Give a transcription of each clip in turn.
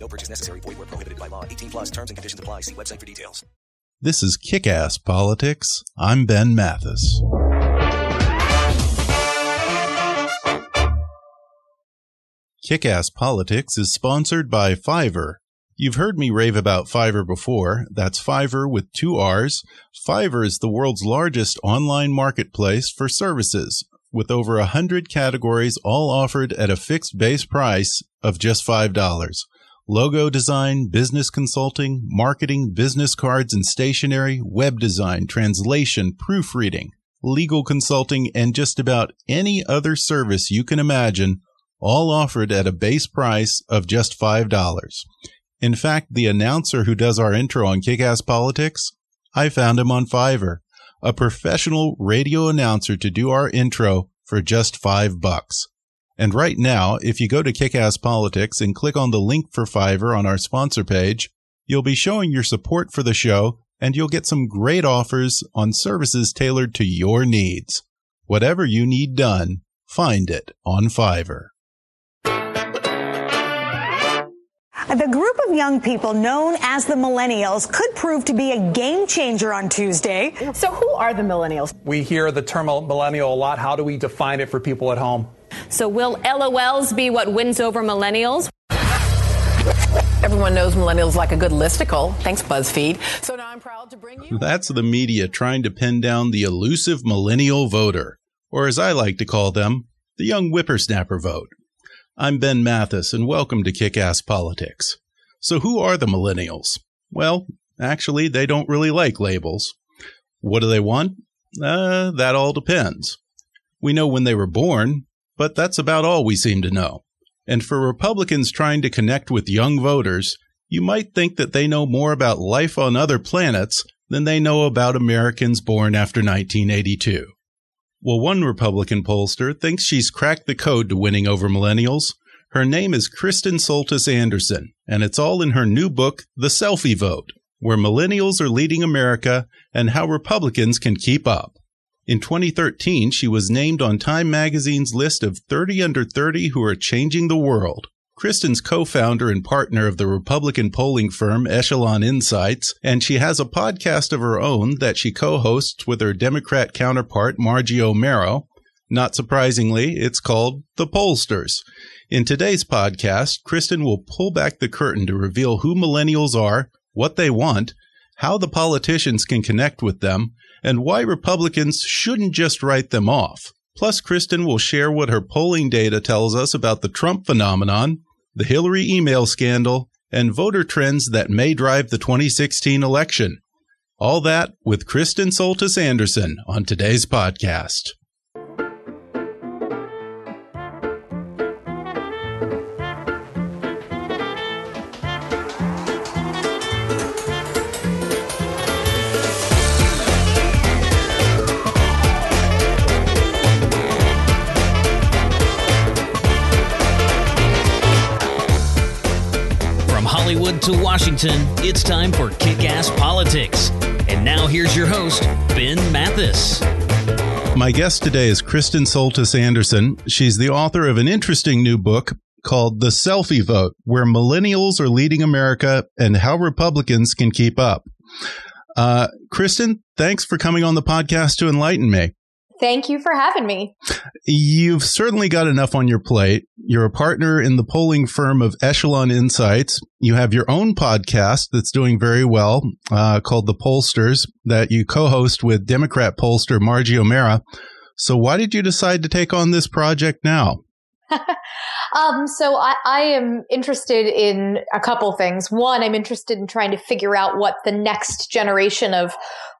No purchase necessary. Void where prohibited by law. 18 plus terms and conditions apply. See website for details. This is Kick Ass Politics. I'm Ben Mathis. Kick Ass Politics is sponsored by Fiverr. You've heard me rave about Fiverr before. That's Fiverr with two R's. Fiverr is the world's largest online marketplace for services with over a hundred categories all offered at a fixed base price of just $5 logo design, business consulting, marketing, business cards and stationery, web design, translation, proofreading, legal consulting, and just about any other service you can imagine, all offered at a base price of just $5. In fact, the announcer who does our intro on Kickass Politics, I found him on Fiverr, a professional radio announcer to do our intro for just five bucks. And right now, if you go to Kickass Politics and click on the link for Fiverr on our sponsor page, you'll be showing your support for the show and you'll get some great offers on services tailored to your needs. Whatever you need done, find it on Fiverr. The group of young people known as the millennials could prove to be a game changer on Tuesday. So, who are the millennials? We hear the term millennial a lot. How do we define it for people at home? So, will LOLs be what wins over millennials? Everyone knows millennials like a good listicle. Thanks, BuzzFeed. So now I'm proud to bring you. That's the media trying to pin down the elusive millennial voter, or as I like to call them, the young whippersnapper vote. I'm Ben Mathis, and welcome to Kick Ass Politics. So, who are the millennials? Well, actually, they don't really like labels. What do they want? Uh, that all depends. We know when they were born, but that's about all we seem to know. And for Republicans trying to connect with young voters, you might think that they know more about life on other planets than they know about Americans born after 1982. Well, one Republican pollster thinks she's cracked the code to winning over millennials. Her name is Kristen Soltis Anderson, and it's all in her new book, The Selfie Vote, where millennials are leading America and how Republicans can keep up. In 2013, she was named on Time magazine's list of 30 under 30 who are changing the world. Kristen's co-founder and partner of the Republican polling firm Echelon Insights, and she has a podcast of her own that she co-hosts with her Democrat counterpart Margie Omero. Not surprisingly, it's called The Pollsters. In today's podcast, Kristen will pull back the curtain to reveal who millennials are, what they want, how the politicians can connect with them, and why Republicans shouldn't just write them off. Plus, Kristen will share what her polling data tells us about the Trump phenomenon, the Hillary email scandal, and voter trends that may drive the 2016 election. All that with Kristen Soltis Anderson on today's podcast. Hollywood to Washington, it's time for Kick Ass Politics. And now here's your host, Ben Mathis. My guest today is Kristen Soltis Anderson. She's the author of an interesting new book called The Selfie Vote Where Millennials Are Leading America and How Republicans Can Keep Up. Uh, Kristen, thanks for coming on the podcast to enlighten me. Thank you for having me. You've certainly got enough on your plate. You're a partner in the polling firm of Echelon Insights. You have your own podcast that's doing very well uh, called The Pollsters that you co host with Democrat pollster Margie Omero. So, why did you decide to take on this project now? um, so I, I, am interested in a couple things. One, I'm interested in trying to figure out what the next generation of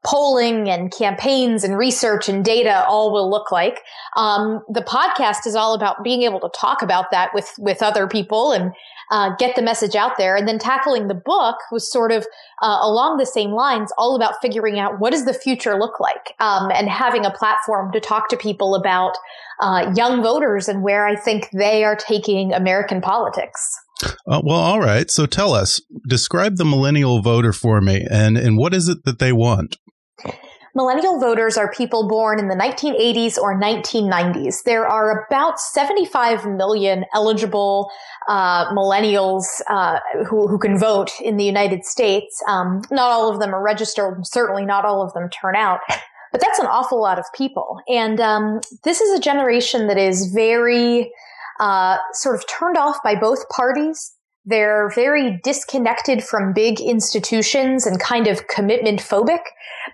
polling and campaigns and research and data all will look like. Um, the podcast is all about being able to talk about that with with other people and uh, get the message out there. And then tackling the book was sort of uh, along the same lines, all about figuring out what does the future look like, um, and having a platform to talk to people about uh, young voters and where I think they are taking American politics. Uh, well, all right. So tell us, describe the millennial voter for me, and and what is it that they want? Millennial voters are people born in the 1980s or 1990s. There are about 75 million eligible uh, millennials uh, who, who, can vote in the United States. Um, not all of them are registered. Certainly not all of them turn out. But that's an awful lot of people. And um, this is a generation that is very uh, sort of turned off by both parties. They're very disconnected from big institutions and kind of commitment phobic,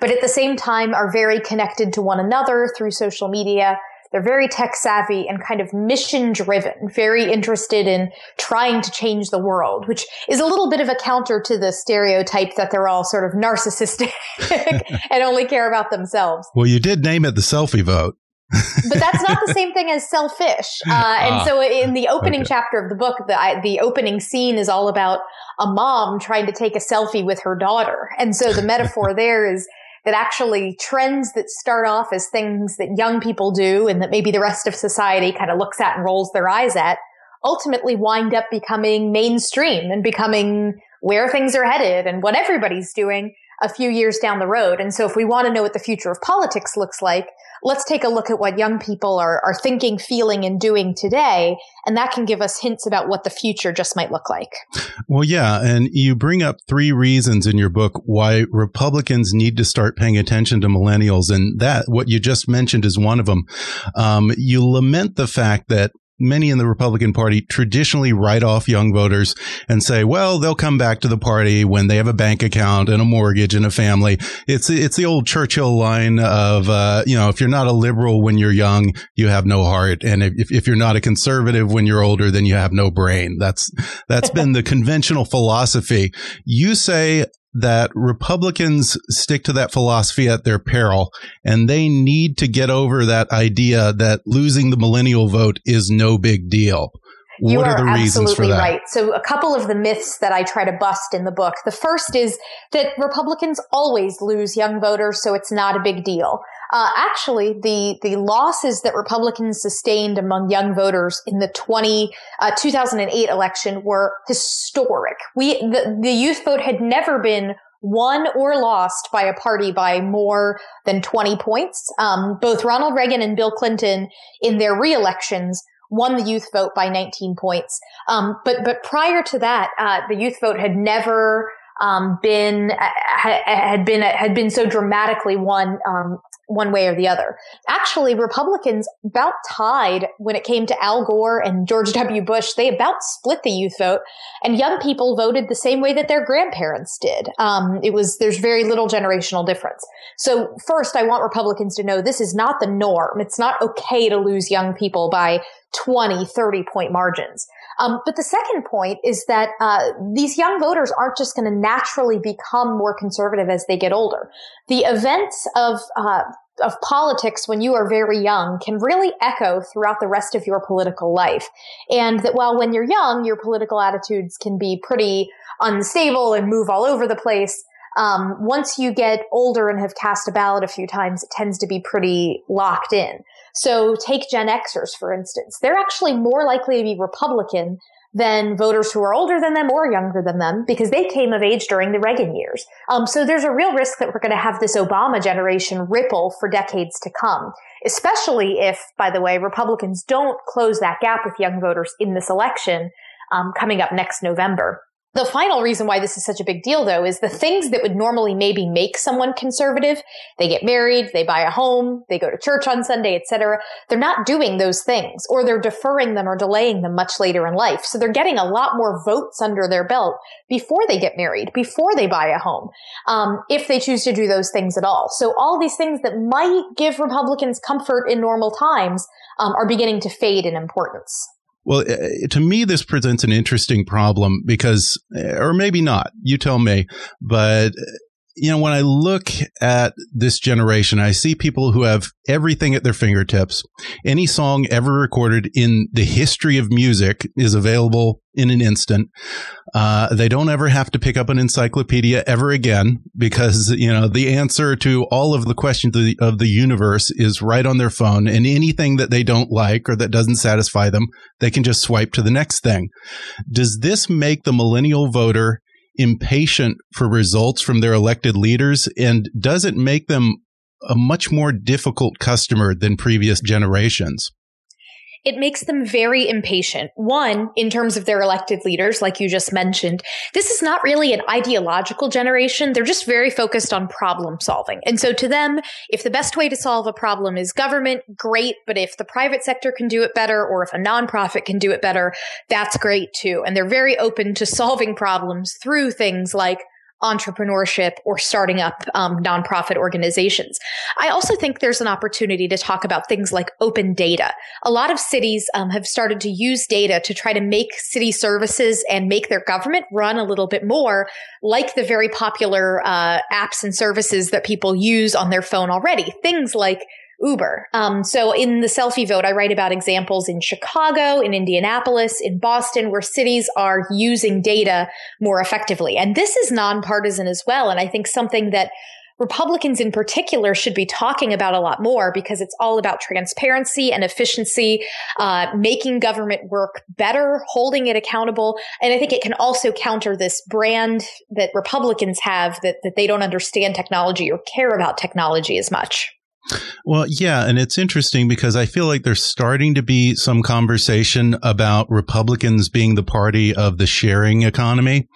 but at the same time are very connected to one another through social media. They're very tech savvy and kind of mission driven, very interested in trying to change the world, which is a little bit of a counter to the stereotype that they're all sort of narcissistic and only care about themselves. Well, you did name it the selfie vote but that's not the same thing as selfish. Uh, and ah, so in the opening okay. chapter of the book, the, I, the opening scene is all about a mom trying to take a selfie with her daughter. And so the metaphor there is that actually trends that start off as things that young people do and that maybe the rest of society kind of looks at and rolls their eyes at ultimately wind up becoming mainstream and becoming where things are headed and what everybody's doing a few years down the road. And so if we want to know what the future of politics looks like, let's take a look at what young people are, are thinking, feeling, and doing today. And that can give us hints about what the future just might look like. Well, yeah. And you bring up three reasons in your book why Republicans need to start paying attention to millennials. And that, what you just mentioned is one of them. Um, you lament the fact that many in the Republican Party traditionally write off young voters and say, well, they'll come back to the party when they have a bank account and a mortgage and a family. It's it's the old Churchill line of, uh, you know, if you're not a liberal when you're young, you have no heart, and if if you're not a conservative when you're older, then you have no brain. That's that's been the conventional philosophy. You say that Republicans stick to that philosophy at their peril, and they need to get over that idea that losing the millennial vote is no big deal. You what are, are the reasons for that? Right. So, a couple of the myths that I try to bust in the book. The first is that Republicans always lose young voters, so it's not a big deal. Uh, actually, the the losses that Republicans sustained among young voters in the 20, uh, 2008 election were historic. We the, the youth vote had never been won or lost by a party by more than 20 points. Um, both Ronald Reagan and Bill Clinton in their re-elections won the youth vote by 19 points. Um, but but prior to that, uh, the youth vote had never um, been had been had been so dramatically won um, one way or the other. Actually, Republicans about tied when it came to Al Gore and George W. Bush. They about split the youth vote, and young people voted the same way that their grandparents did. Um, it was there's very little generational difference. So first, I want Republicans to know this is not the norm. It's not okay to lose young people by 20, 30 point margins. Um, but the second point is that uh, these young voters aren't just going to naturally become more conservative as they get older. The events of uh, of politics when you are very young can really echo throughout the rest of your political life. And that while when you're young, your political attitudes can be pretty unstable and move all over the place. Um, once you get older and have cast a ballot a few times, it tends to be pretty locked in. So take Gen Xers, for instance. They're actually more likely to be Republican than voters who are older than them or younger than them because they came of age during the Reagan years. Um, so there's a real risk that we're going to have this Obama generation ripple for decades to come, especially if, by the way, Republicans don't close that gap with young voters in this election um, coming up next November. The final reason why this is such a big deal, though, is the things that would normally maybe make someone conservative. They get married, they buy a home, they go to church on Sunday, etc. They're not doing those things, or they're deferring them or delaying them much later in life. So they're getting a lot more votes under their belt before they get married, before they buy a home, um, if they choose to do those things at all. So all these things that might give Republicans comfort in normal times um, are beginning to fade in importance. Well, uh, to me, this presents an interesting problem because, uh, or maybe not, you tell me, but you know, when I look at this generation, I see people who have everything at their fingertips. Any song ever recorded in the history of music is available in an instant. Uh, they don't ever have to pick up an encyclopedia ever again because, you know, the answer to all of the questions of the, of the universe is right on their phone and anything that they don't like or that doesn't satisfy them, they can just swipe to the next thing. Does this make the millennial voter impatient for results from their elected leaders? And does it make them a much more difficult customer than previous generations? It makes them very impatient. One, in terms of their elected leaders, like you just mentioned, this is not really an ideological generation. They're just very focused on problem solving. And so to them, if the best way to solve a problem is government, great. But if the private sector can do it better or if a nonprofit can do it better, that's great too. And they're very open to solving problems through things like entrepreneurship or starting up um, nonprofit organizations. I also think there's an opportunity to talk about things like open data. A lot of cities um, have started to use data to try to make city services and make their government run a little bit more like the very popular uh, apps and services that people use on their phone already. Things like Uber. Um, so in the selfie vote, I write about examples in Chicago, in Indianapolis, in Boston, where cities are using data more effectively. And this is nonpartisan as well. And I think something that Republicans in particular should be talking about a lot more because it's all about transparency and efficiency, uh, making government work better, holding it accountable. And I think it can also counter this brand that Republicans have that, that they don't understand technology or care about technology as much. Well, yeah, and it's interesting because I feel like there's starting to be some conversation about Republicans being the party of the sharing economy,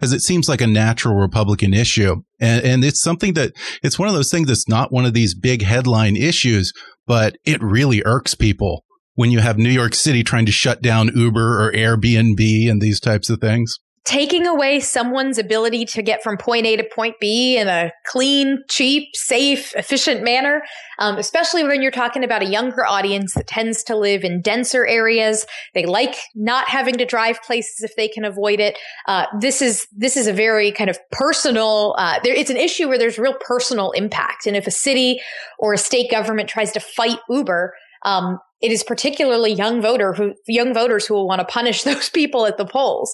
as it seems like a natural Republican issue. And, and it's something that it's one of those things that's not one of these big headline issues, but it really irks people when you have New York City trying to shut down Uber or Airbnb and these types of things taking away someone's ability to get from point A to point B in a clean, cheap, safe, efficient manner, um, especially when you're talking about a younger audience that tends to live in denser areas. They like not having to drive places if they can avoid it. Uh, this is this is a very kind of personal. Uh, there, it's an issue where there's real personal impact, and if a city or a state government tries to fight Uber, um, it is particularly young voter who young voters who will want to punish those people at the polls.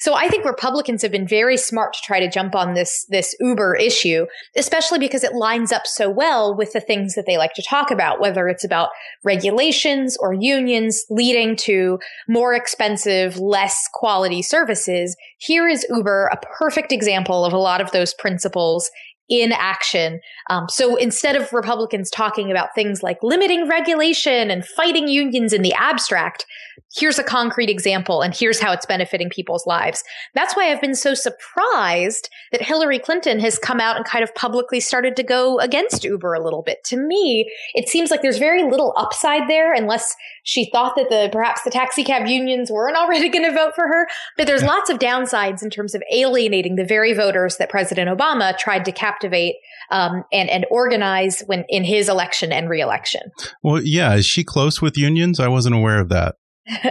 So I think Republicans have been very smart to try to jump on this this Uber issue, especially because it lines up so well with the things that they like to talk about, whether it's about regulations or unions leading to more expensive, less quality services. Here is Uber, a perfect example of a lot of those principles in action. Um, so instead of Republicans talking about things like limiting regulation and fighting unions in the abstract, here's a concrete example and here's how it's benefiting people's lives. That's why I've been so surprised that Hillary Clinton has come out and kind of publicly started to go against Uber a little bit. To me, it seems like there's very little upside there unless she thought that the perhaps the taxi cab unions weren't already going to vote for her. But there's lots of downsides in terms of alienating the very voters that President Obama tried to captivate um, and and organize when in his election and reelection. Well, yeah, is she close with unions? I wasn't aware of that.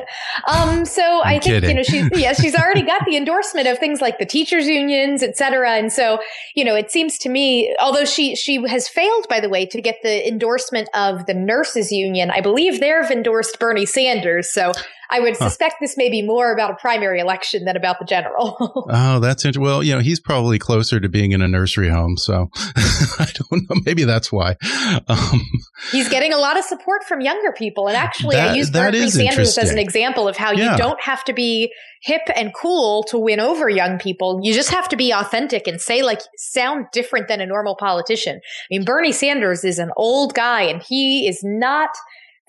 um, so I'm i think kidding. you know she's yeah she's already got the endorsement of things like the teachers unions, et cetera. And so you know it seems to me, although she she has failed by the way to get the endorsement of the nurses union, I believe they've endorsed Bernie Sanders. So I would huh. suspect this may be more about a primary election than about the general. oh, that's interesting. Well, you know, he's probably closer to being in a nursery home, so I don't know. Maybe that's why. Um, he's getting a lot of support from younger people, and actually, that, I use Bernie Sanders as an example of how yeah. you don't have to be hip and cool to win over young people. You just have to be authentic and say like sound different than a normal politician. I mean, Bernie Sanders is an old guy, and he is not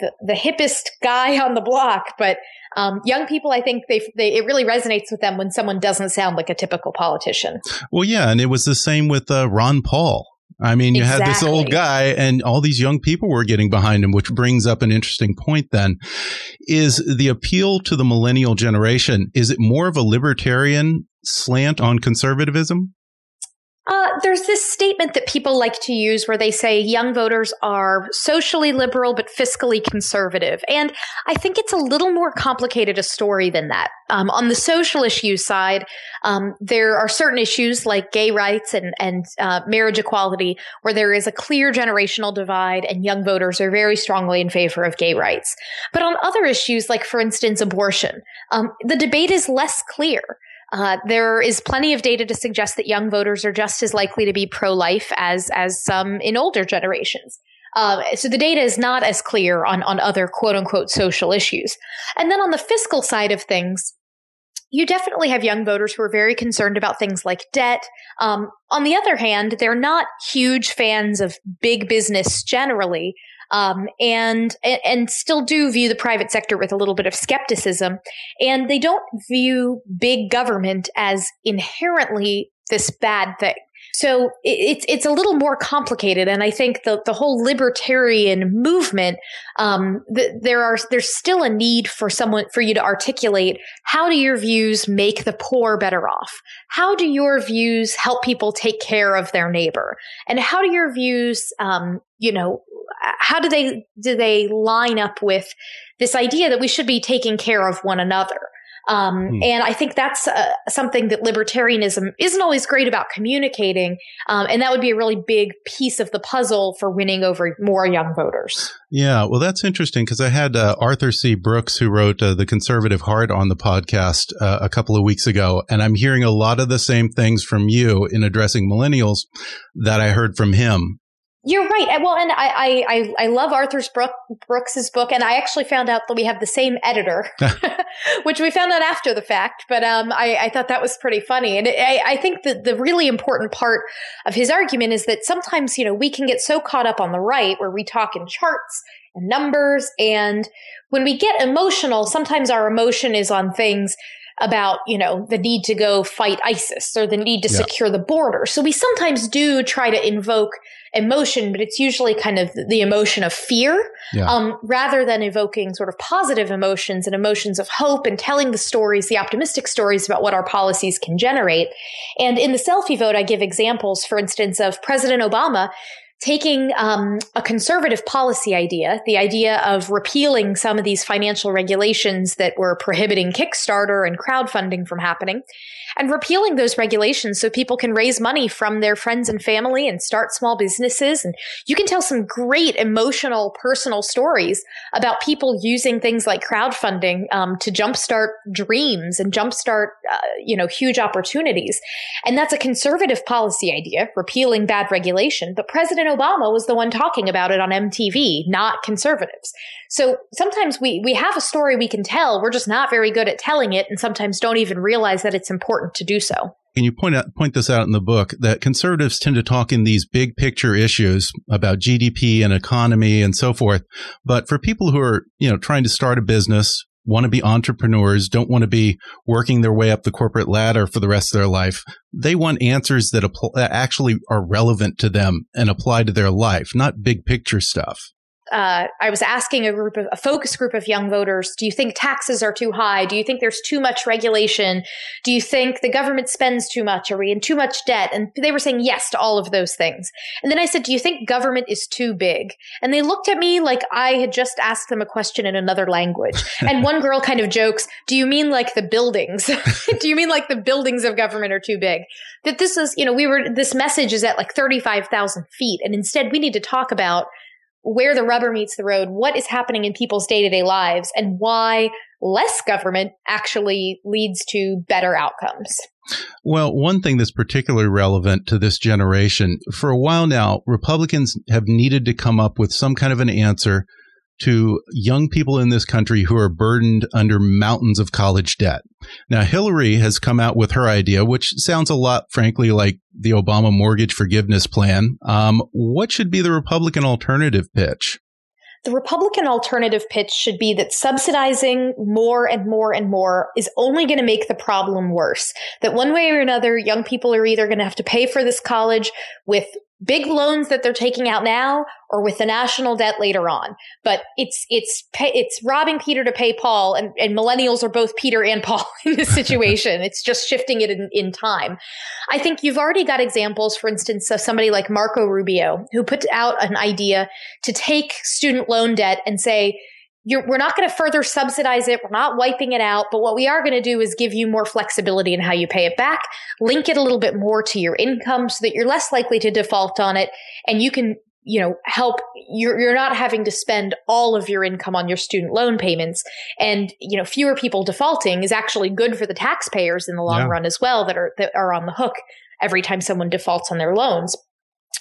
the, the hippest guy on the block, but Um, young people, I think they, they, it really resonates with them when someone doesn't sound like a typical politician. Well, yeah. And it was the same with uh, Ron Paul. I mean, you exactly. had this old guy and all these young people were getting behind him, which brings up an interesting point then. Is the appeal to the millennial generation, is it more of a libertarian slant on conservatism? There's this statement that people like to use where they say young voters are socially liberal but fiscally conservative. And I think it's a little more complicated a story than that. Um, on the social issue side, um, there are certain issues like gay rights and, and uh, marriage equality where there is a clear generational divide and young voters are very strongly in favor of gay rights. But on other issues, like for instance, abortion, um, the debate is less clear. Uh, there is plenty of data to suggest that young voters are just as likely to be pro-life as as some in older generations. Um, so the data is not as clear on on other quote unquote social issues. And then on the fiscal side of things, you definitely have young voters who are very concerned about things like debt. Um, on the other hand, they're not huge fans of big business generally um, and and still do view the private sector with a little bit of skepticism, and they don't view big government as inherently this bad thing. So it's it's a little more complicated, and I think the the whole libertarian movement, um, the, there are there's still a need for someone for you to articulate how do your views make the poor better off? How do your views help people take care of their neighbor? And how do your views, um, you know, how do they do they line up with this idea that we should be taking care of one another? Um, hmm. And I think that's uh, something that libertarianism isn't always great about communicating. Um, and that would be a really big piece of the puzzle for winning over more young voters. Yeah, well, that's interesting because I had uh, Arthur C. Brooks, who wrote uh, The Conservative Heart on the podcast uh, a couple of weeks ago. And I'm hearing a lot of the same things from you in addressing millennials that I heard from him. You're right. Well, and I, I, I love Arthur's Brook, Brooks's book, and I actually found out that we have the same editor, which we found out after the fact. But um, I, I thought that was pretty funny, and I, I think that the really important part of his argument is that sometimes you know we can get so caught up on the right where we talk in charts and numbers, and when we get emotional, sometimes our emotion is on things about, you know, the need to go fight ISIS or the need to yeah. secure the border. So we sometimes do try to invoke emotion, but it's usually kind of the emotion of fear, yeah. um, rather than evoking sort of positive emotions and emotions of hope and telling the stories, the optimistic stories about what our policies can generate. And in the selfie vote, I give examples, for instance, of President Obama taking um, a conservative policy idea, the idea of repealing some of these financial regulations that were prohibiting Kickstarter and crowdfunding from happening, and repealing those regulations so people can raise money from their friends and family and start small businesses. And you can tell some great emotional, personal stories about people using things like crowdfunding um, to jumpstart dreams and jumpstart, uh, you know, huge opportunities. And that's a conservative policy idea, repealing bad regulation. But President Obama was the one talking about it on MTV, not conservatives. So sometimes we, we have a story we can tell. We're just not very good at telling it and sometimes don't even realize that it's important to do so. Can you point out, point this out in the book that conservatives tend to talk in these big picture issues about GDP and economy and so forth. But for people who are, you know, trying to start a business, want to be entrepreneurs, don't want to be working their way up the corporate ladder for the rest of their life. They want answers that, apl- that actually are relevant to them and apply to their life, not big picture stuff uh, I was asking a group of a focus group of young voters, do you think taxes are too high? Do you think there's too much regulation? Do you think the government spends too much? Are we in too much debt? And they were saying yes to all of those things. And then I said, do you think government is too big? And they looked at me like I had just asked them a question in another language. And one girl kind of jokes, do you mean like the buildings? do you mean like the buildings of government are too big? That this is, you know, we were, this message is at like 35,000 feet. And instead we need to talk about where the rubber meets the road, what is happening in people's day to day lives, and why less government actually leads to better outcomes. Well, one thing that's particularly relevant to this generation for a while now, Republicans have needed to come up with some kind of an answer to young people in this country who are burdened under mountains of college debt. Now, Hillary has come out with her idea, which sounds a lot, frankly, like the Obama mortgage forgiveness plan. Um, what should be the Republican alternative pitch? The Republican alternative pitch should be that subsidizing more and more and more is only going to make the problem worse. That one way or another, young people are either going to have to pay for this college with big loans that they're taking out now or with the national debt later on. But it's it's it's robbing Peter to pay Paul, and, and millennials are both Peter and Paul in this situation. it's just shifting it in, in time. I think you've already got examples, for instance, of somebody like Marco Rubio, who put out an idea to take student loan debt and say, we're not going to further subsidize it. We're not wiping it out. But what we are going to do is give you more flexibility in how you pay it back, link it a little bit more to your income so that you're less likely to default on it. And you can, you know, help you're, you're not having to spend all of your income on your student loan payments. And, you know, fewer people defaulting is actually good for the taxpayers in the long yeah. run as well that are, that are on the hook every time someone defaults on their loans.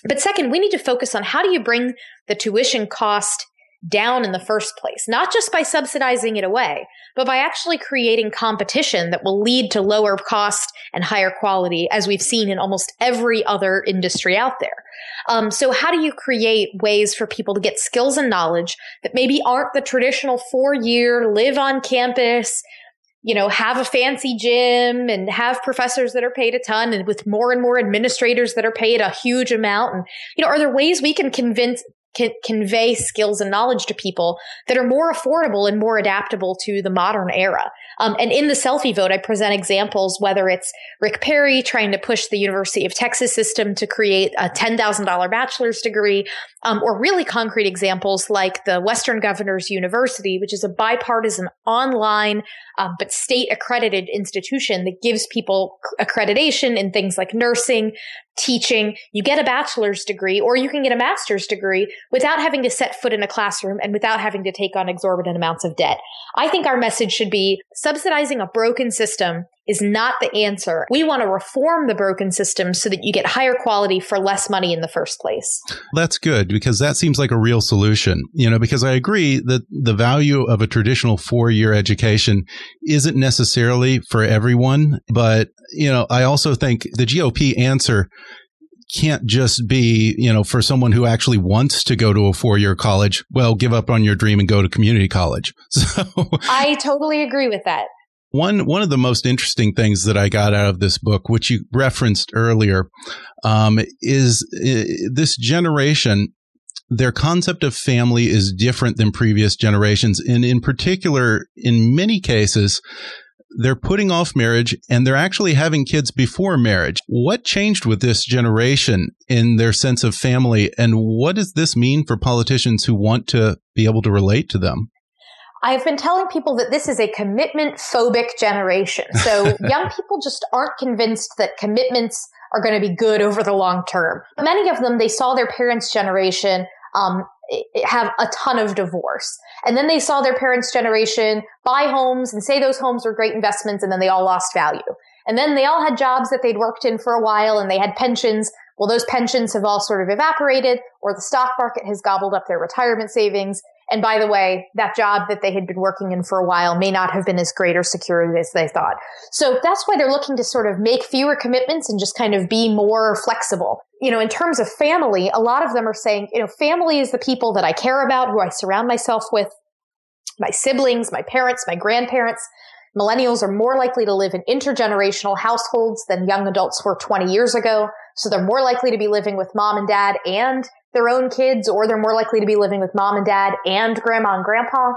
But second, we need to focus on how do you bring the tuition cost down in the first place, not just by subsidizing it away, but by actually creating competition that will lead to lower cost and higher quality, as we've seen in almost every other industry out there. Um, so how do you create ways for people to get skills and knowledge that maybe aren't the traditional four year live on campus, you know, have a fancy gym and have professors that are paid a ton and with more and more administrators that are paid a huge amount. And, you know, are there ways we can convince can convey skills and knowledge to people that are more affordable and more adaptable to the modern era. Um, and in the selfie vote, I present examples, whether it's Rick Perry trying to push the University of Texas system to create a $10,000 bachelor's degree, um, or really concrete examples like the Western Governors University, which is a bipartisan online um, but state accredited institution that gives people accreditation in things like nursing, teaching. You get a bachelor's degree or you can get a master's degree without having to set foot in a classroom and without having to take on exorbitant amounts of debt. I think our message should be subsidizing a broken system is not the answer. We want to reform the broken system so that you get higher quality for less money in the first place. That's good because that seems like a real solution. You know, because I agree that the value of a traditional four year education isn't necessarily for everyone. But, you know, I also think the GOP answer can't just be, you know, for someone who actually wants to go to a four year college, well, give up on your dream and go to community college. So I totally agree with that. One one of the most interesting things that I got out of this book, which you referenced earlier, um, is uh, this generation. Their concept of family is different than previous generations, and in particular, in many cases, they're putting off marriage and they're actually having kids before marriage. What changed with this generation in their sense of family, and what does this mean for politicians who want to be able to relate to them? I've been telling people that this is a commitment phobic generation. So young people just aren't convinced that commitments are going to be good over the long term. Many of them, they saw their parents' generation um, have a ton of divorce. And then they saw their parents' generation buy homes and say those homes were great investments, and then they all lost value. And then they all had jobs that they'd worked in for a while and they had pensions. Well, those pensions have all sort of evaporated, or the stock market has gobbled up their retirement savings. And by the way, that job that they had been working in for a while may not have been as great or secure as they thought. So that's why they're looking to sort of make fewer commitments and just kind of be more flexible. You know, in terms of family, a lot of them are saying, you know, family is the people that I care about, who I surround myself with, my siblings, my parents, my grandparents. Millennials are more likely to live in intergenerational households than young adults were 20 years ago. So they're more likely to be living with mom and dad and their own kids, or they're more likely to be living with mom and dad and grandma and grandpa.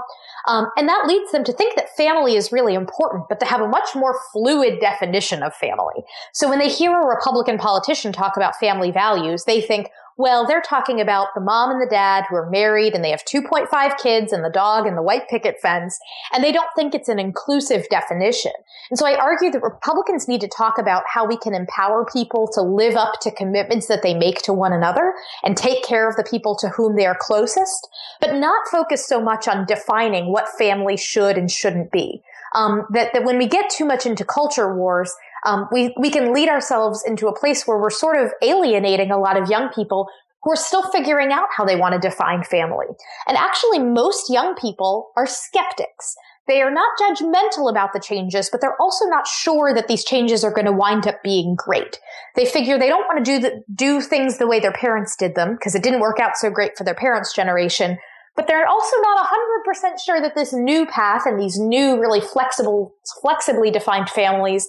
Um, and that leads them to think that family is really important, but to have a much more fluid definition of family. So when they hear a Republican politician talk about family values, they think, well, they're talking about the mom and the dad who are married and they have 2.5 kids and the dog and the white picket fence, and they don't think it's an inclusive definition. And so I argue that Republicans need to talk about how we can empower people to live up to commitments that they make to one another and take care of the people to whom they are closest, but not focus so much on defining what family should and shouldn't be. Um, that, that when we get too much into culture wars, um, we, we can lead ourselves into a place where we're sort of alienating a lot of young people who are still figuring out how they want to define family. And actually, most young people are skeptics. They are not judgmental about the changes, but they're also not sure that these changes are going to wind up being great. They figure they don't want to do the, do things the way their parents did them because it didn't work out so great for their parents' generation. but they're also not 100% sure that this new path and these new really flexible, flexibly defined families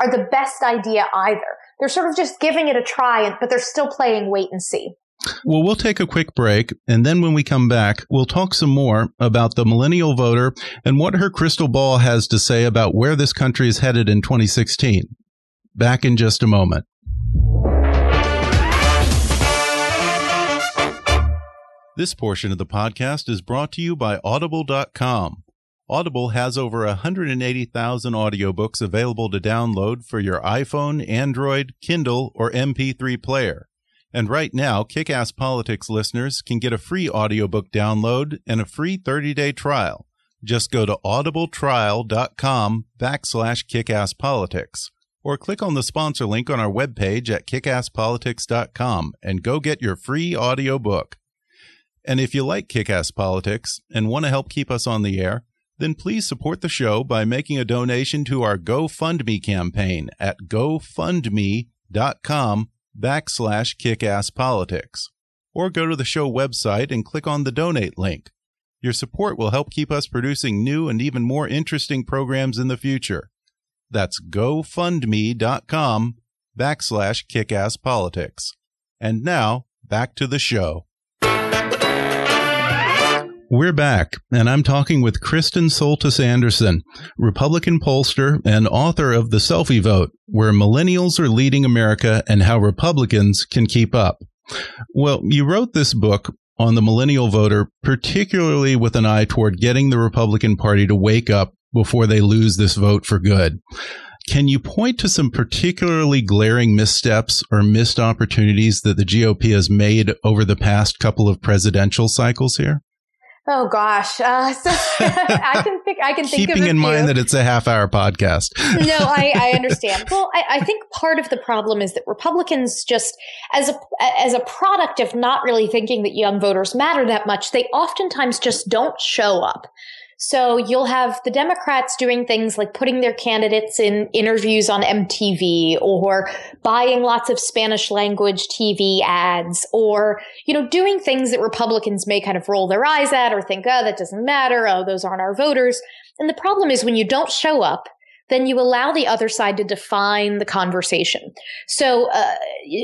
are the best idea either. They're sort of just giving it a try, but they're still playing wait and see. Well, we'll take a quick break, and then when we come back, we'll talk some more about the millennial voter and what her crystal ball has to say about where this country is headed in 2016. Back in just a moment. This portion of the podcast is brought to you by Audible.com. Audible has over 180,000 audiobooks available to download for your iPhone, Android, Kindle, or MP3 player. And right now, Kickass Politics listeners can get a free audiobook download and a free 30-day trial. Just go to audibletrial.com backslash kickasspolitics or click on the sponsor link on our webpage at kickasspolitics.com and go get your free audiobook. And if you like kick ass politics and want to help keep us on the air, then please support the show by making a donation to our GoFundMe campaign at gofundme.com backslash kickasspolitics. Or go to the show website and click on the donate link. Your support will help keep us producing new and even more interesting programs in the future. That's gofundme.com backslash kickasspolitics. And now, back to the show. We're back, and I'm talking with Kristen Soltis Anderson, Republican pollster and author of The Selfie Vote, where millennials are leading America and how Republicans can keep up. Well, you wrote this book on the millennial voter, particularly with an eye toward getting the Republican Party to wake up before they lose this vote for good. Can you point to some particularly glaring missteps or missed opportunities that the GOP has made over the past couple of presidential cycles here? Oh gosh, uh, so I can think. I can think. Keeping in few. mind that it's a half-hour podcast. no, I, I understand. Well, I, I, think part of the problem is that Republicans just, as a as a product of not really thinking that young voters matter that much, they oftentimes just don't show up. So you'll have the Democrats doing things like putting their candidates in interviews on MTV or buying lots of Spanish language TV ads or, you know, doing things that Republicans may kind of roll their eyes at or think, oh, that doesn't matter. Oh, those aren't our voters. And the problem is when you don't show up, then you allow the other side to define the conversation. So, uh,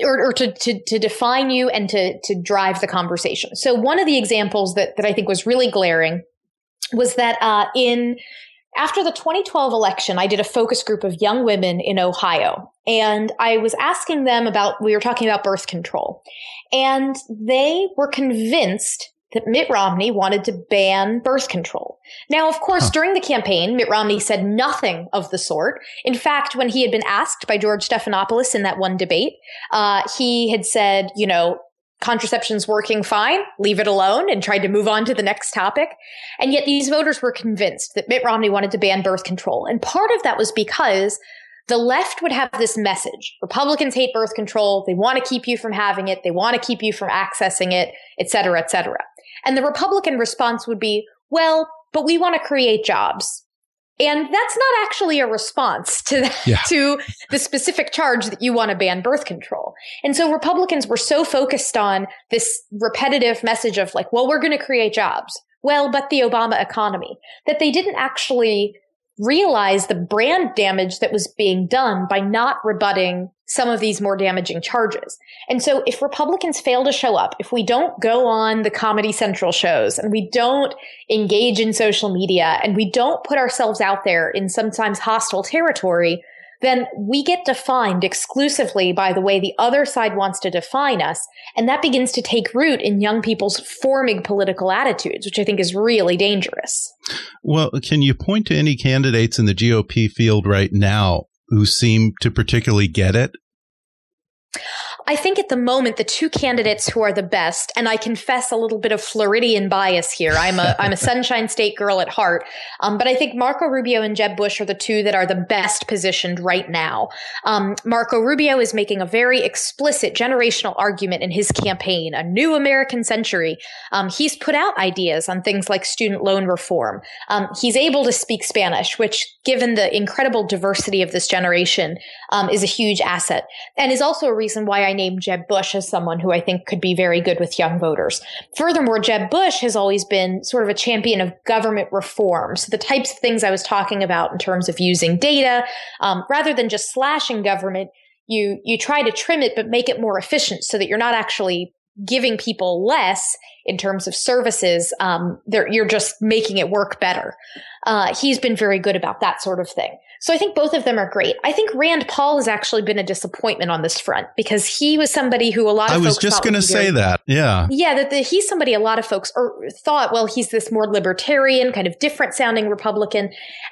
or, or to, to, to, define you and to, to drive the conversation. So one of the examples that, that I think was really glaring was that uh, in after the 2012 election, I did a focus group of young women in Ohio. And I was asking them about, we were talking about birth control. And they were convinced that Mitt Romney wanted to ban birth control. Now, of course, huh. during the campaign, Mitt Romney said nothing of the sort. In fact, when he had been asked by George Stephanopoulos in that one debate, uh, he had said, you know, contraception's working fine, leave it alone, and tried to move on to the next topic. And yet these voters were convinced that Mitt Romney wanted to ban birth control. And part of that was because the left would have this message. Republicans hate birth control. They want to keep you from having it. They want to keep you from accessing it, et cetera, et cetera. And the Republican response would be, well, but we want to create jobs. And that's not actually a response to the, yeah. to the specific charge that you want to ban birth control. And so Republicans were so focused on this repetitive message of like, well, we're going to create jobs. Well, but the Obama economy that they didn't actually realize the brand damage that was being done by not rebutting some of these more damaging charges. And so if Republicans fail to show up, if we don't go on the Comedy Central shows and we don't engage in social media and we don't put ourselves out there in sometimes hostile territory, then we get defined exclusively by the way the other side wants to define us. And that begins to take root in young people's forming political attitudes, which I think is really dangerous. Well, can you point to any candidates in the GOP field right now who seem to particularly get it? I think at the moment the two candidates who are the best, and I confess a little bit of Floridian bias here. I'm a I'm a Sunshine State girl at heart, um, but I think Marco Rubio and Jeb Bush are the two that are the best positioned right now. Um, Marco Rubio is making a very explicit generational argument in his campaign, a new American century. Um, he's put out ideas on things like student loan reform. Um, he's able to speak Spanish, which, given the incredible diversity of this generation, um, is a huge asset, and is also a reason why I named Jeb Bush as someone who I think could be very good with young voters. Furthermore, Jeb Bush has always been sort of a champion of government reform. So the types of things I was talking about in terms of using data, um, rather than just slashing government, you you try to trim it but make it more efficient so that you're not actually giving people less in terms of services, um, you're just making it work better. Uh, he's been very good about that sort of thing. So I think both of them are great. I think Rand Paul has actually been a disappointment on this front because he was somebody who a lot of I was just going to say that. Yeah. Yeah, that the, he's somebody a lot of folks are, thought, well, he's this more libertarian, kind of different sounding Republican.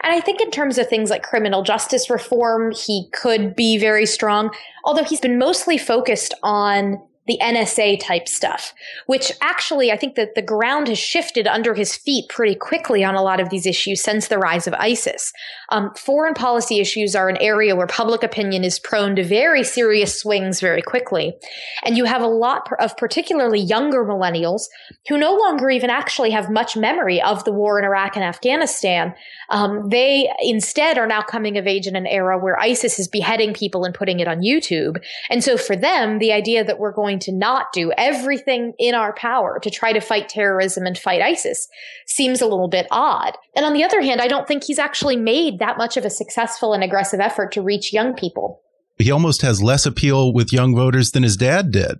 And I think in terms of things like criminal justice reform, he could be very strong, although he's been mostly focused on the NSA type stuff, which actually I think that the ground has shifted under his feet pretty quickly on a lot of these issues since the rise of ISIS. Um, foreign policy issues are an area where public opinion is prone to very serious swings very quickly. And you have a lot of particularly younger millennials who no longer even actually have much memory of the war in Iraq and Afghanistan. Um, they instead are now coming of age in an era where ISIS is beheading people and putting it on YouTube. And so for them, the idea that we're going to not do everything in our power to try to fight terrorism and fight ISIS seems a little bit odd. And on the other hand, I don't think he's actually made that much of a successful and aggressive effort to reach young people. He almost has less appeal with young voters than his dad did.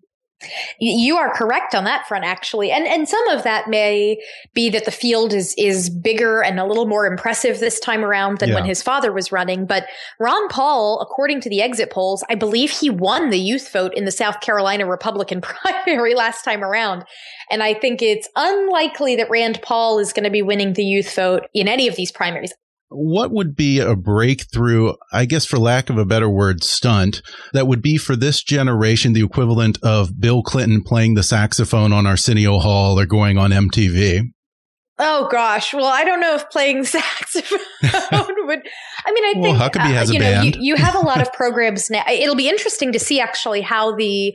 You are correct on that front, actually, and and some of that may be that the field is is bigger and a little more impressive this time around than yeah. when his father was running. But Ron Paul, according to the exit polls, I believe he won the youth vote in the South Carolina Republican primary last time around, and I think it's unlikely that Rand Paul is going to be winning the youth vote in any of these primaries what would be a breakthrough, I guess, for lack of a better word, stunt that would be for this generation the equivalent of Bill Clinton playing the saxophone on Arsenio Hall or going on MTV? Oh gosh. Well, I don't know if playing saxophone would. I mean, I think well, Huckabee has uh, you a know, band. You, you have a lot of programs now. It'll be interesting to see actually how the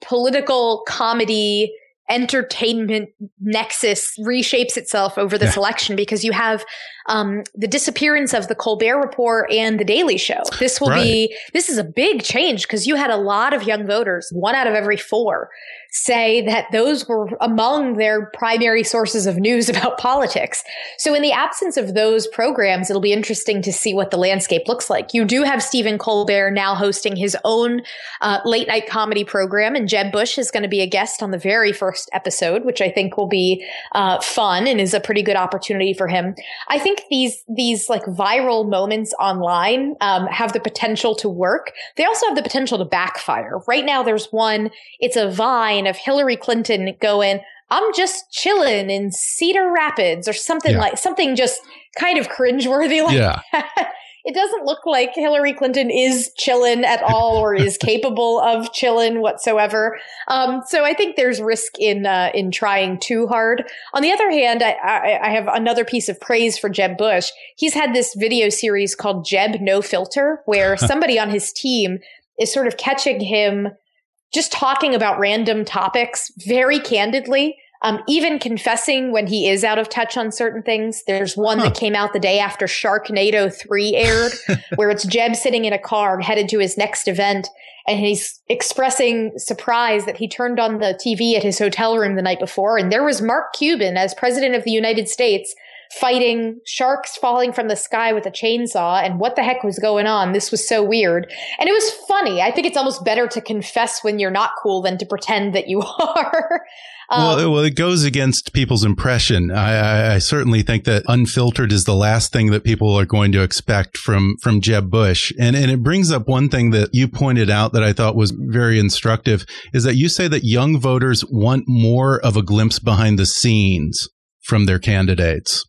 political comedy entertainment nexus reshapes itself over this yeah. election because you have um, the disappearance of the Colbert Report and the Daily Show. This will right. be this is a big change because you had a lot of young voters, one out of every four, say that those were among their primary sources of news about politics. So in the absence of those programs, it'll be interesting to see what the landscape looks like. You do have Stephen Colbert now hosting his own uh, late night comedy program, and Jeb Bush is going to be a guest on the very first episode, which I think will be uh, fun and is a pretty good opportunity for him. I think these these like viral moments online um, have the potential to work. They also have the potential to backfire. Right now, there's one. It's a Vine of Hillary Clinton going, I'm just chilling in Cedar Rapids or something yeah. like something just kind of cringeworthy like yeah. that. It doesn't look like Hillary Clinton is chilling at all or is capable of chilling whatsoever. Um, so I think there's risk in uh, in trying too hard. On the other hand, I, I, I have another piece of praise for Jeb Bush. He's had this video series called Jeb No Filter, where somebody on his team is sort of catching him just talking about random topics very candidly. Um, even confessing when he is out of touch on certain things. There's one huh. that came out the day after Sharknado 3 aired, where it's Jeb sitting in a car headed to his next event, and he's expressing surprise that he turned on the TV at his hotel room the night before, and there was Mark Cuban as president of the United States fighting sharks falling from the sky with a chainsaw and what the heck was going on. This was so weird. And it was funny. I think it's almost better to confess when you're not cool than to pretend that you are. Um, well, well, it goes against people's impression. I, I, I, certainly think that unfiltered is the last thing that people are going to expect from from Jeb Bush, and and it brings up one thing that you pointed out that I thought was very instructive is that you say that young voters want more of a glimpse behind the scenes from their candidates.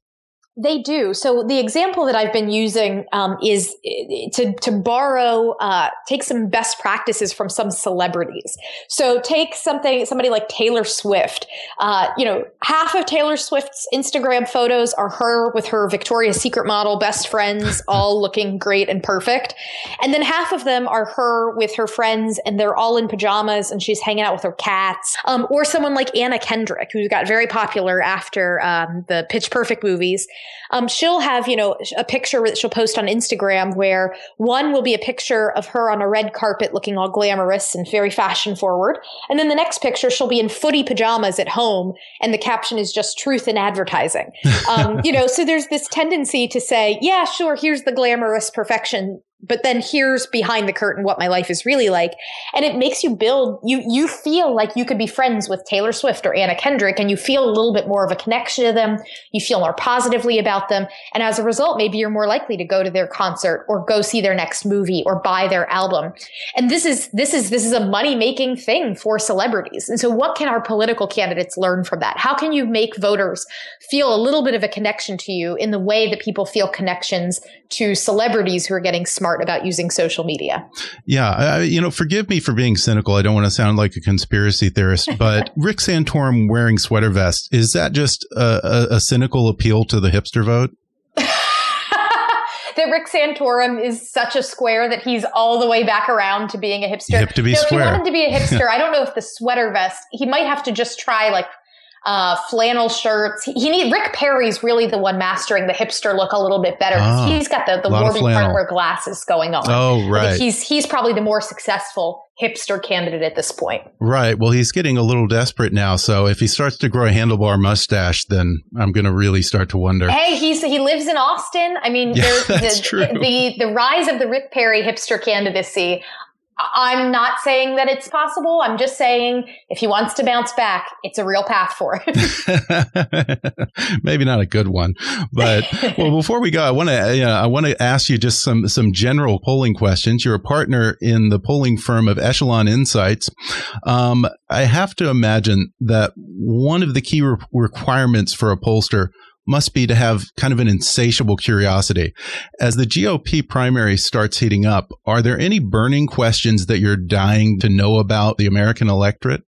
They do. So the example that I've been using um, is eh, to to borrow, uh, take some best practices from some celebrities. So take something, somebody like Taylor Swift. Uh, you know, half of Taylor Swift's Instagram photos are her with her Victoria's Secret model best friends, all looking great and perfect, and then half of them are her with her friends, and they're all in pajamas, and she's hanging out with her cats. Um, or someone like Anna Kendrick, who got very popular after um, the Pitch Perfect movies um, she'll have, you know, a picture that she'll post on Instagram where one will be a picture of her on a red carpet looking all glamorous and very fashion forward. And then the next picture, she'll be in footy pajamas at home and the caption is just truth in advertising. Um, you know, so there's this tendency to say, yeah, sure, here's the glamorous perfection but then here's behind the curtain what my life is really like. And it makes you build you you feel like you could be friends with Taylor Swift or Anna Kendrick and you feel a little bit more of a connection to them. You feel more positively about them. And as a result maybe you're more likely to go to their concert or go see their next movie or buy their album. And this is this is this is a money making thing for celebrities. And so what can our political candidates learn from that? How can you make voters feel a little bit of a connection to you in the way that people feel connections to celebrities who are getting smart smart about using social media. Yeah, I, you know, forgive me for being cynical. I don't want to sound like a conspiracy theorist, but Rick Santorum wearing sweater vest is that just a, a, a cynical appeal to the hipster vote? that Rick Santorum is such a square that he's all the way back around to being a hipster. Hip to be no, square. If he wanted to be a hipster, I don't know if the sweater vest. He might have to just try like uh, flannel shirts. He, he need Rick Perry's really the one mastering the hipster look a little bit better. Ah, he's got the the Warby Parker glasses going on. Oh, right. He's he's probably the more successful hipster candidate at this point. Right. Well, he's getting a little desperate now. So if he starts to grow a handlebar mustache, then I'm going to really start to wonder. Hey, he's he lives in Austin. I mean, yeah, that's the, true. the the rise of the Rick Perry hipster candidacy. I'm not saying that it's possible. I'm just saying if he wants to bounce back, it's a real path for him. Maybe not a good one, but well, before we go, I want to you know, I want to ask you just some some general polling questions. You're a partner in the polling firm of Echelon Insights. Um, I have to imagine that one of the key re- requirements for a pollster must be to have kind of an insatiable curiosity. As the GOP primary starts heating up, are there any burning questions that you're dying to know about the American electorate?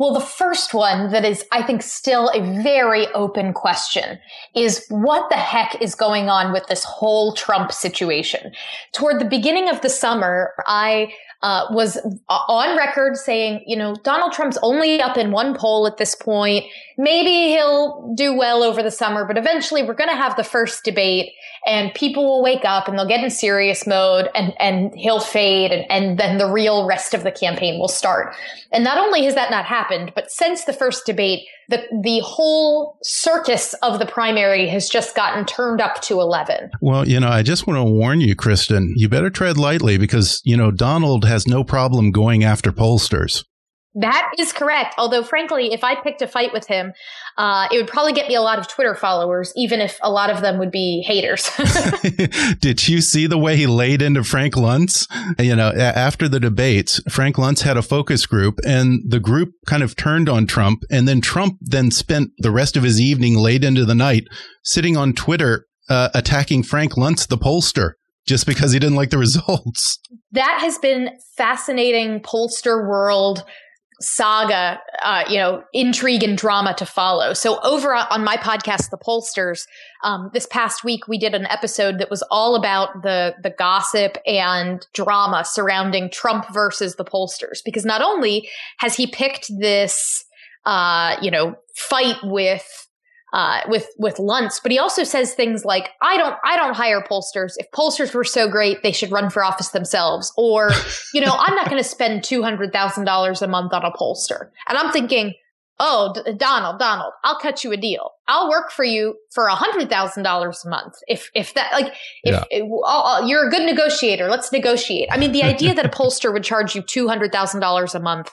Well, the first one that is, I think, still a very open question is what the heck is going on with this whole Trump situation? Toward the beginning of the summer, I uh, was on record saying, you know, Donald Trump's only up in one poll at this point. Maybe he'll do well over the summer, but eventually we're going to have the first debate and people will wake up and they'll get in serious mode and, and he'll fade and, and then the real rest of the campaign will start. And not only has that not happened, but since the first debate, the, the whole circus of the primary has just gotten turned up to 11. Well, you know, I just want to warn you, Kristen, you better tread lightly because, you know, Donald has no problem going after pollsters. That is correct. Although, frankly, if I picked a fight with him, uh, it would probably get me a lot of Twitter followers, even if a lot of them would be haters. Did you see the way he laid into Frank Luntz? You know, after the debates, Frank Luntz had a focus group, and the group kind of turned on Trump, and then Trump then spent the rest of his evening late into the night sitting on Twitter uh, attacking Frank Luntz, the pollster just because he didn't like the results. That has been fascinating pollster world saga, uh, you know, intrigue and drama to follow. So over on my podcast, The Pollsters, um, this past week we did an episode that was all about the the gossip and drama surrounding Trump versus the pollsters, because not only has he picked this, uh, you know, fight with uh, with with Luntz, but he also says things like, "I don't, I don't hire pollsters. If pollsters were so great, they should run for office themselves." Or, you know, I'm not going to spend two hundred thousand dollars a month on a pollster. And I'm thinking, "Oh, D- Donald, Donald, I'll cut you a deal. I'll work for you for a hundred thousand dollars a month. If if that, like, if yeah. it, I'll, I'll, you're a good negotiator, let's negotiate. I mean, the idea that a pollster would charge you two hundred thousand dollars a month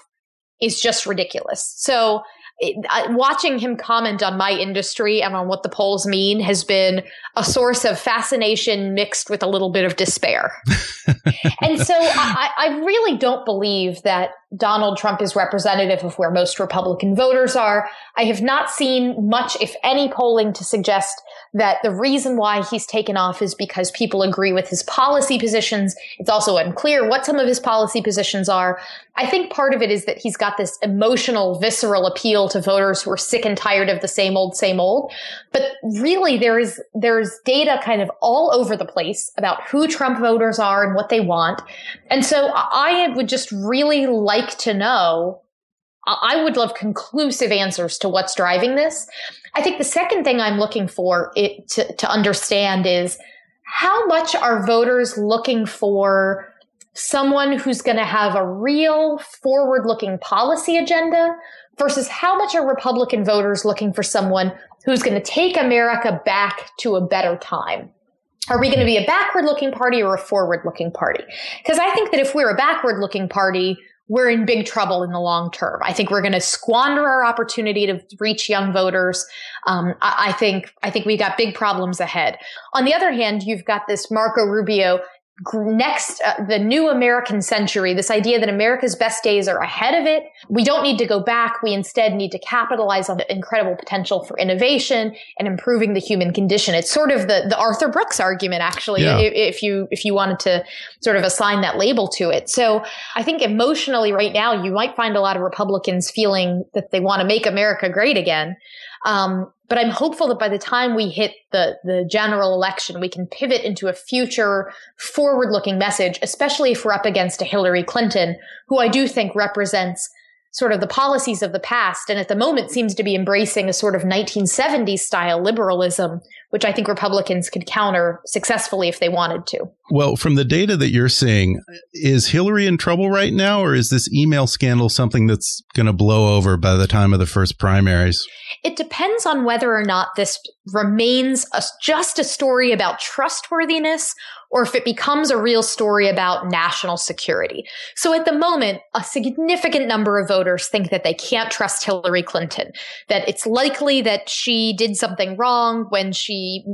is just ridiculous. So watching him comment on my industry and on what the polls mean has been a source of fascination mixed with a little bit of despair. and so I, I, really don't believe that Donald Trump is representative of where most Republican voters are. I have not seen much, if any, polling to suggest that the reason why he's taken off is because people agree with his policy positions. It's also unclear what some of his policy positions are. I think part of it is that he's got this emotional, visceral appeal to voters who are sick and tired of the same old, same old. But really, there is, there's data kind of all over the place about who Trump voters are and what they want. And so I would just really like to know I would love conclusive answers to what's driving this. I think the second thing I'm looking for it to, to understand is how much are voters looking for someone who's going to have a real forward looking policy agenda versus how much are Republican voters looking for someone who's going to take America back to a better time? Are we going to be a backward looking party or a forward looking party? Because I think that if we're a backward looking party, we're in big trouble in the long term. I think we're going to squander our opportunity to reach young voters. Um, I, I, think I think we got big problems ahead. On the other hand, you've got this Marco Rubio next uh, the new american century this idea that america's best days are ahead of it. We don't need to go back. We instead need to capitalize on the incredible potential for innovation and improving the human condition. It's sort of the, the arthur brooks argument actually yeah. if you if you wanted to sort of assign that label to it. So i think emotionally right now you might find a lot of republicans feeling that they want to make america great again um, but I'm hopeful that by the time we hit the, the general election, we can pivot into a future forward looking message, especially if we're up against a Hillary Clinton, who I do think represents sort of the policies of the past and at the moment seems to be embracing a sort of 1970s style liberalism, which I think Republicans could counter successfully if they wanted to. Well, from the data that you're seeing, is Hillary in trouble right now, or is this email scandal something that's going to blow over by the time of the first primaries? It depends on whether or not this remains a, just a story about trustworthiness or if it becomes a real story about national security. So at the moment, a significant number of voters think that they can't trust Hillary Clinton, that it's likely that she did something wrong when she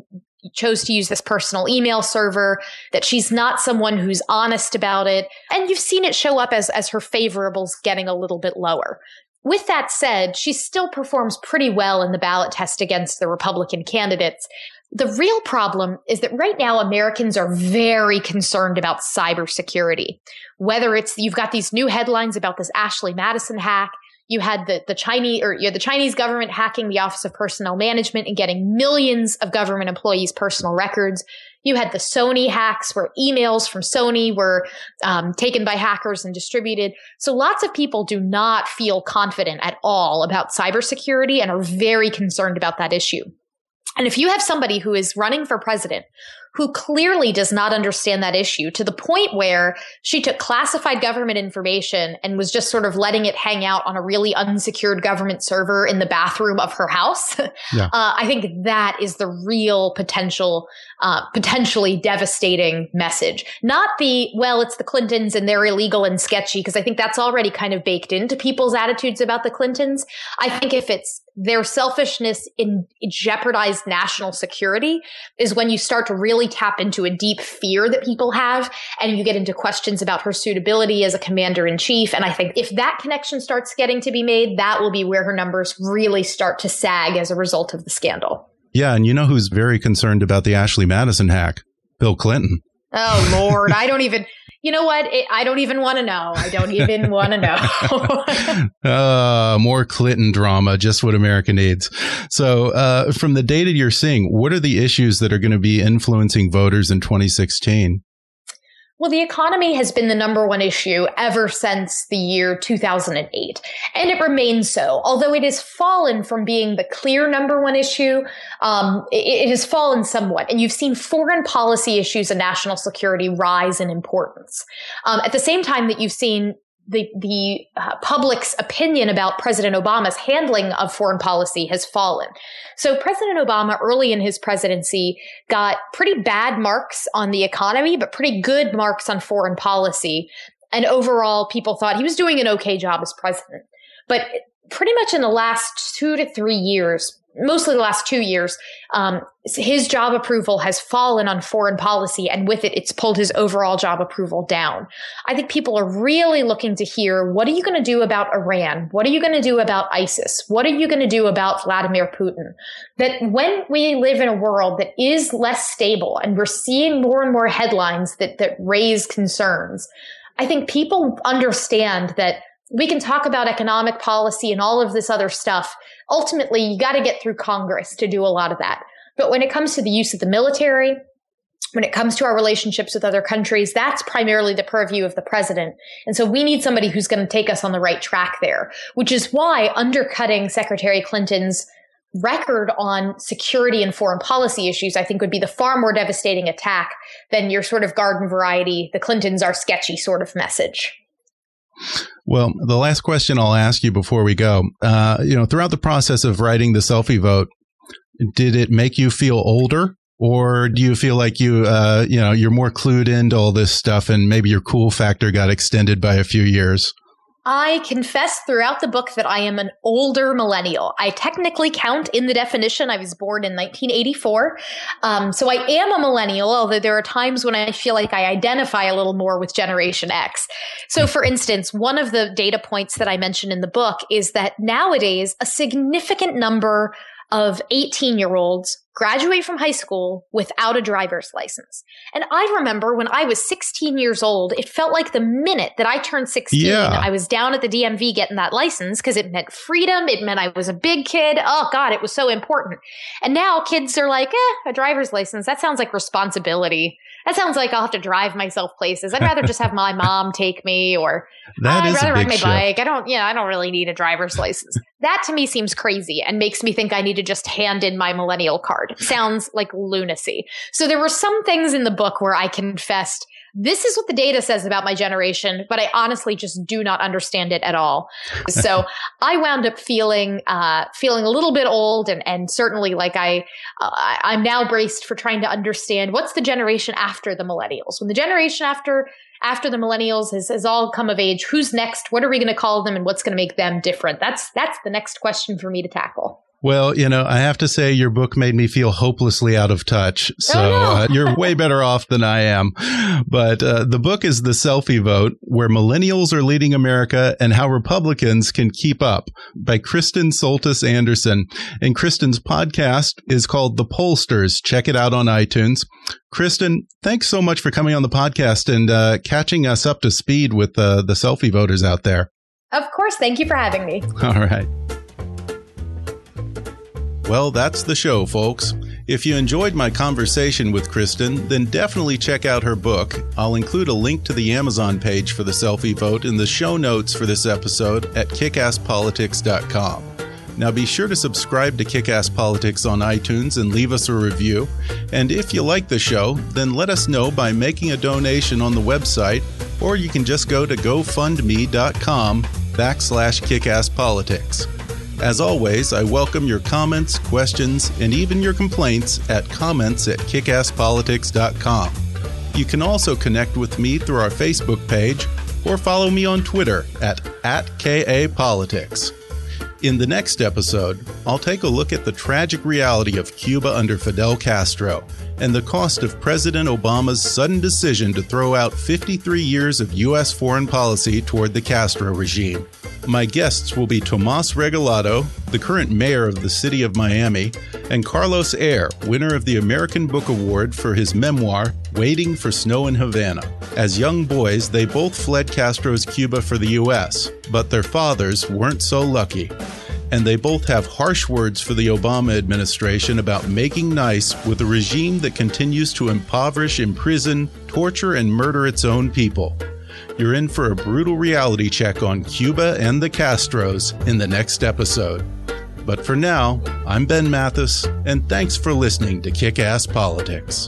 chose to use this personal email server, that she's not someone who's honest about it. And you've seen it show up as, as her favorables getting a little bit lower. With that said, she still performs pretty well in the ballot test against the Republican candidates. The real problem is that right now Americans are very concerned about cybersecurity. Whether it's you've got these new headlines about this Ashley Madison hack, you had the, the Chinese or you know, the Chinese government hacking the Office of Personnel Management and getting millions of government employees' personal records. You had the Sony hacks where emails from Sony were um, taken by hackers and distributed. So lots of people do not feel confident at all about cybersecurity and are very concerned about that issue. And if you have somebody who is running for president who clearly does not understand that issue to the point where she took classified government information and was just sort of letting it hang out on a really unsecured government server in the bathroom of her house. Yeah. Uh, I think that is the real potential, uh, potentially devastating message. Not the, well, it's the Clintons and they're illegal and sketchy, because I think that's already kind of baked into people's attitudes about the Clintons. I think if it's their selfishness in jeopardized national security is when you start to really tap into a deep fear that people have and you get into questions about her suitability as a commander in chief. And I think if that connection starts getting to be made, that will be where her numbers really start to sag as a result of the scandal. Yeah. And you know who's very concerned about the Ashley Madison hack? Bill Clinton. Oh Lord, I don't even. You know what? It, I don't even want to know. I don't even want to know. uh, more Clinton drama, just what America needs. So, uh, from the data you're seeing, what are the issues that are going to be influencing voters in 2016? Well, the economy has been the number one issue ever since the year 2008, and it remains so. Although it has fallen from being the clear number one issue, um, it, it, has fallen somewhat. And you've seen foreign policy issues and national security rise in importance. Um, at the same time that you've seen the the uh, public's opinion about President Obama's handling of foreign policy has fallen. So President Obama early in his presidency got pretty bad marks on the economy but pretty good marks on foreign policy and overall people thought he was doing an okay job as president. But pretty much in the last 2 to 3 years mostly the last two years, um, his job approval has fallen on foreign policy, and with it, it's pulled his overall job approval down. I think people are really looking to hear what are you going to do about Iran? What are you going to do about ISIS? What are you going to do about Vladimir Putin? That when we live in a world that is less stable and we're seeing more and more headlines that, that raise concerns, I think people understand that we can talk about economic policy and all of this other stuff. Ultimately, you got to get through Congress to do a lot of that. But when it comes to the use of the military, when it comes to our relationships with other countries, that's primarily the purview of the president. And so we need somebody who's going to take us on the right track there, which is why undercutting Secretary Clinton's record on security and foreign policy issues, I think would be the far more devastating attack than your sort of garden variety, the Clintons are sketchy sort of message. Well, the last question I'll ask you before we go, uh, you know, throughout the process of writing the selfie vote, did it make you feel older? Or do you feel like you uh, you know you're more clued into all this stuff and maybe your cool factor got extended by a few years I confess throughout the book that I am an older millennial. I technically count in the definition. I was born in 1984. Um, so I am a millennial, although there are times when I feel like I identify a little more with Generation X. So, for instance, one of the data points that I mentioned in the book is that nowadays a significant number of 18 year olds graduate from high school without a driver's license. And I remember when I was 16 years old, it felt like the minute that I turned 16, yeah. I was down at the DMV getting that license because it meant freedom. It meant I was a big kid. Oh God, it was so important. And now kids are like, eh, a driver's license. That sounds like responsibility that sounds like I'll have to drive myself places. I'd rather just have my mom take me or that I'd rather ride my shift. bike. I don't, yeah, I don't really need a driver's license. that to me seems crazy and makes me think I need to just hand in my millennial card. Sounds like lunacy. So there were some things in the book where I confessed this is what the data says about my generation, but I honestly just do not understand it at all. So I wound up feeling, uh, feeling a little bit old and, and certainly like I, uh, I'm now braced for trying to understand what's the generation after the millennials. When the generation after, after the millennials has, has all come of age, who's next? What are we going to call them and what's going to make them different? That's, that's the next question for me to tackle. Well, you know, I have to say your book made me feel hopelessly out of touch. So oh, no. uh, you're way better off than I am. But uh, the book is The Selfie Vote, where millennials are leading America and how Republicans can keep up by Kristen Soltis Anderson. And Kristen's podcast is called The Pollsters. Check it out on iTunes. Kristen, thanks so much for coming on the podcast and uh, catching us up to speed with uh, the selfie voters out there. Of course. Thank you for having me. All right. Well, that's the show, folks. If you enjoyed my conversation with Kristen, then definitely check out her book. I'll include a link to the Amazon page for the selfie vote in the show notes for this episode at kickasspolitics.com. Now be sure to subscribe to Kickass Politics on iTunes and leave us a review. And if you like the show, then let us know by making a donation on the website, or you can just go to gofundme.com backslash kickasspolitics. As always, I welcome your comments, questions, and even your complaints at comments at kickasspolitics.com. You can also connect with me through our Facebook page or follow me on Twitter at, at KAPolitics. In the next episode, I'll take a look at the tragic reality of Cuba under Fidel Castro and the cost of President Obama's sudden decision to throw out 53 years of U.S. foreign policy toward the Castro regime. My guests will be Tomas Regalado, the current mayor of the city of Miami, and Carlos Eire, winner of the American Book Award for his memoir, Waiting for Snow in Havana. As young boys, they both fled Castro's Cuba for the U.S., but their fathers weren't so lucky. And they both have harsh words for the Obama administration about making nice with a regime that continues to impoverish, imprison, torture, and murder its own people. You're in for a brutal reality check on Cuba and the Castros in the next episode. But for now, I'm Ben Mathis, and thanks for listening to Kick Ass Politics.